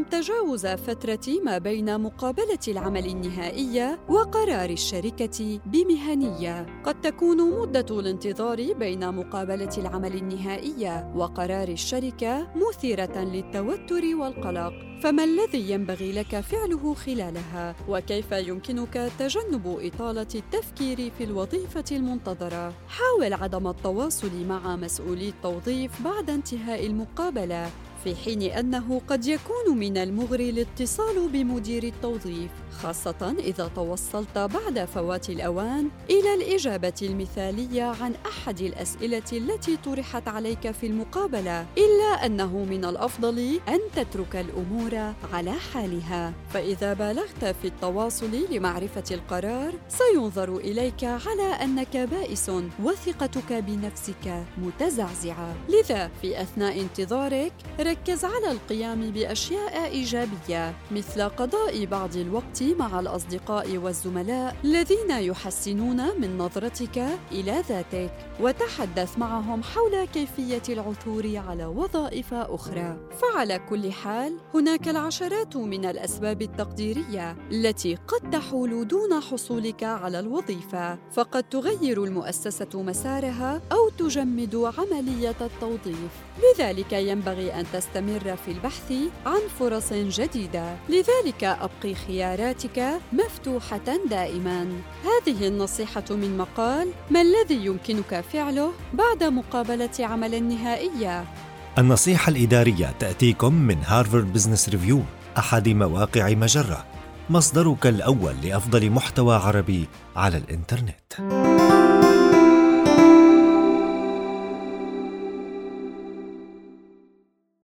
تعلم تجاوز فترة ما بين مقابلة العمل النهائية وقرار الشركة بمهنية. قد تكون مدة الانتظار بين مقابلة العمل النهائية وقرار الشركة مثيرة للتوتر والقلق، فما الذي ينبغي لك فعله خلالها؟ وكيف يمكنك تجنب إطالة التفكير في الوظيفة المنتظرة؟ حاول عدم التواصل مع مسؤولي التوظيف بعد انتهاء المقابلة في حين أنه قد يكون من المغري الاتصال بمدير التوظيف. خاصة إذا توصلت بعد فوات الأوان إلى الإجابة المثالية عن أحد الأسئلة التي طرحت عليك في المقابلة إلا أنه من الأفضل أن تترك الأمور على حالها. فإذا بالغت في التواصل لمعرفة القرار سينظر إليك على أنك بائس وثقتك بنفسك متزعزعة. لذا في أثناء انتظارك ركز على القيام بأشياء إيجابية مثل قضاء بعض الوقت مع الأصدقاء والزملاء الذين يحسنون من نظرتك إلى ذاتك وتحدث معهم حول كيفية العثور على وظائف أخرى. فعلى كل حال هناك العشرات من الأسباب التقديرية التي قد تحول دون حصولك على الوظيفة. فقد تغير المؤسسة مسارها أو تجمد عملية التوظيف. لذلك ينبغي أن تستمر في البحث عن فرص جديدة. لذلك أبقي خياراتك مفتوحة دائما. هذه النصيحة من مقال ما الذي يمكنك فعله بعد مقابلة عمل نهائيه النصيحة الإدارية تأتيكم من Harvard Business Review أحد مواقع مجرة. مصدرك الأول لأفضل محتوى عربي على الإنترنت.